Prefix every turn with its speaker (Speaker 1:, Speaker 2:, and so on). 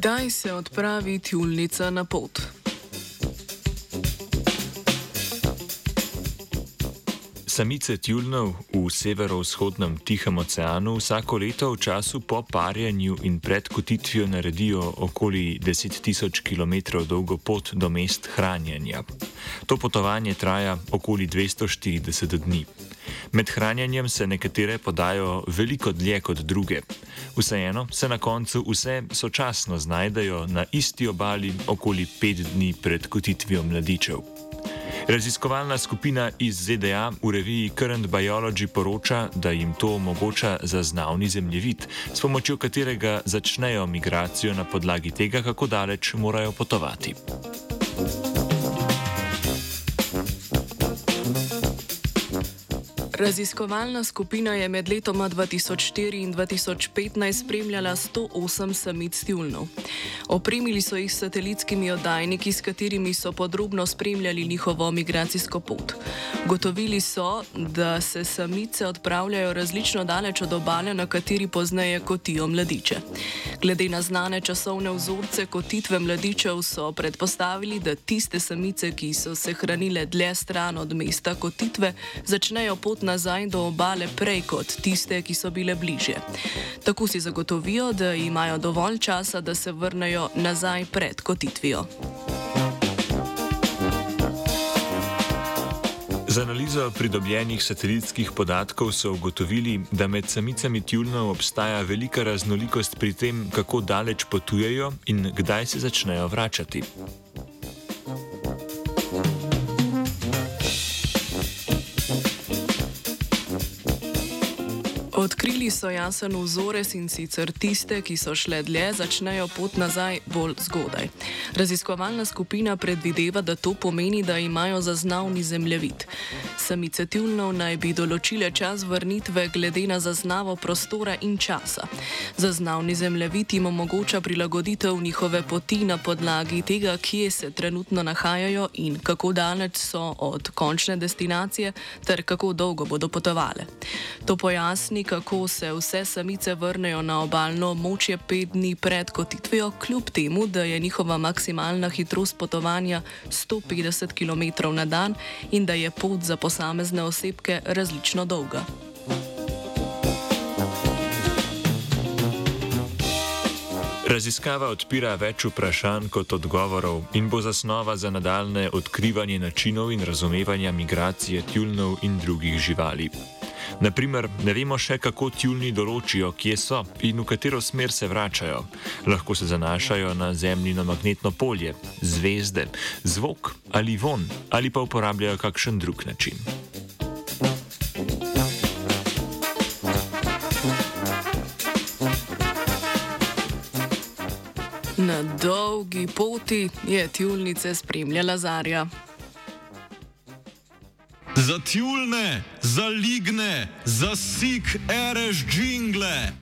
Speaker 1: Kdaj se odpravi tjulnica na pot?
Speaker 2: Samice tjulnov v severovzhodnem Tihem oceanu vsako leto v času po parjenju in pred kotitvijo naredijo okoli 10 tisoč km dolgo pot do mest hranjenja. To potovanje traja okoli 240 dni. Med hranjenjem se nekatere podajo veliko dlje kot druge. Vseeno se na koncu vse sočasno znajdejo na isti obali okoli pet dni pred kotitvijo mladičev. Raziskovalna skupina iz ZDA v reviji Current Biology poroča, da jim to omogoča zaznavni zemljevid, s pomočjo katerega začnejo migracijo na podlagi tega, kako daleč morajo potovati.
Speaker 1: Raziskovalna skupina je med letoma 2004 in 2015 spremljala 108 samic tjulnov. Opremili so jih s satelitskimi oddajniki, s katerimi so podrobno spremljali njihovo migracijsko pot. Gotovili so, da se samice odpravljajo različno daleč od obale, na kateri pozneje kotijo mladiče. Glede na znane časovne vzorce kotitve mladičev so predpostavili, da tiste samice, ki so se hranile dlje stran od mesta kotitve, začnejo pot nazaj do obale prej kot tiste, ki so bile bliže. Tako si zagotovijo, da imajo dovolj časa, da se vrnejo nazaj pred kotitvijo.
Speaker 2: Z analizo pridobljenih satelitskih podatkov so ugotovili, da med samicami tjulnov obstaja velika raznolikost pri tem, kako daleč potujejo in kdaj se začnejo vračati.
Speaker 1: עוד Odkrili so jasen vzorec in sicer tiste, ki so šle dlje, začnejo pot nazaj bolj zgodaj. Raziskovalna skupina predvideva, da to pomeni, da imajo zaznavni zemljevid. Samice tjulnov naj bi določile čas vrnitve glede na zaznavo prostora in časa. Zaznavni zemljevid jim omogoča prilagoditev njihove poti na podlagi tega, kje se trenutno nahajajo in kako daleč so od končne destinacije ter kako dolgo bodo potovale. To pojasni, kako se vse samice vrnejo na obaljno območje pet dni pred kotitvijo, kljub temu, da je njihova maksimalna hitrost potovanja 150 km na dan in da je pot za posamezne osebke različno dolga.
Speaker 2: Raziskava odpira več vprašanj kot odgovorov in bo zasnova za nadaljne odkrivanje načinov in razumevanja migracije tjulnov in drugih živali. Naprimer, ne vemo še, kako tjulni določijo, kje so in v katero smer se vračajo. Lahko se zanašajo na zemljino magnetno polje, zvezde, zvok ali von, ali pa uporabljajo kakšen drug način.
Speaker 1: Na dolgi poti je tjulnice spremljala Zarja.
Speaker 3: Za tjulne, za ligne, za sik, ereš džingle.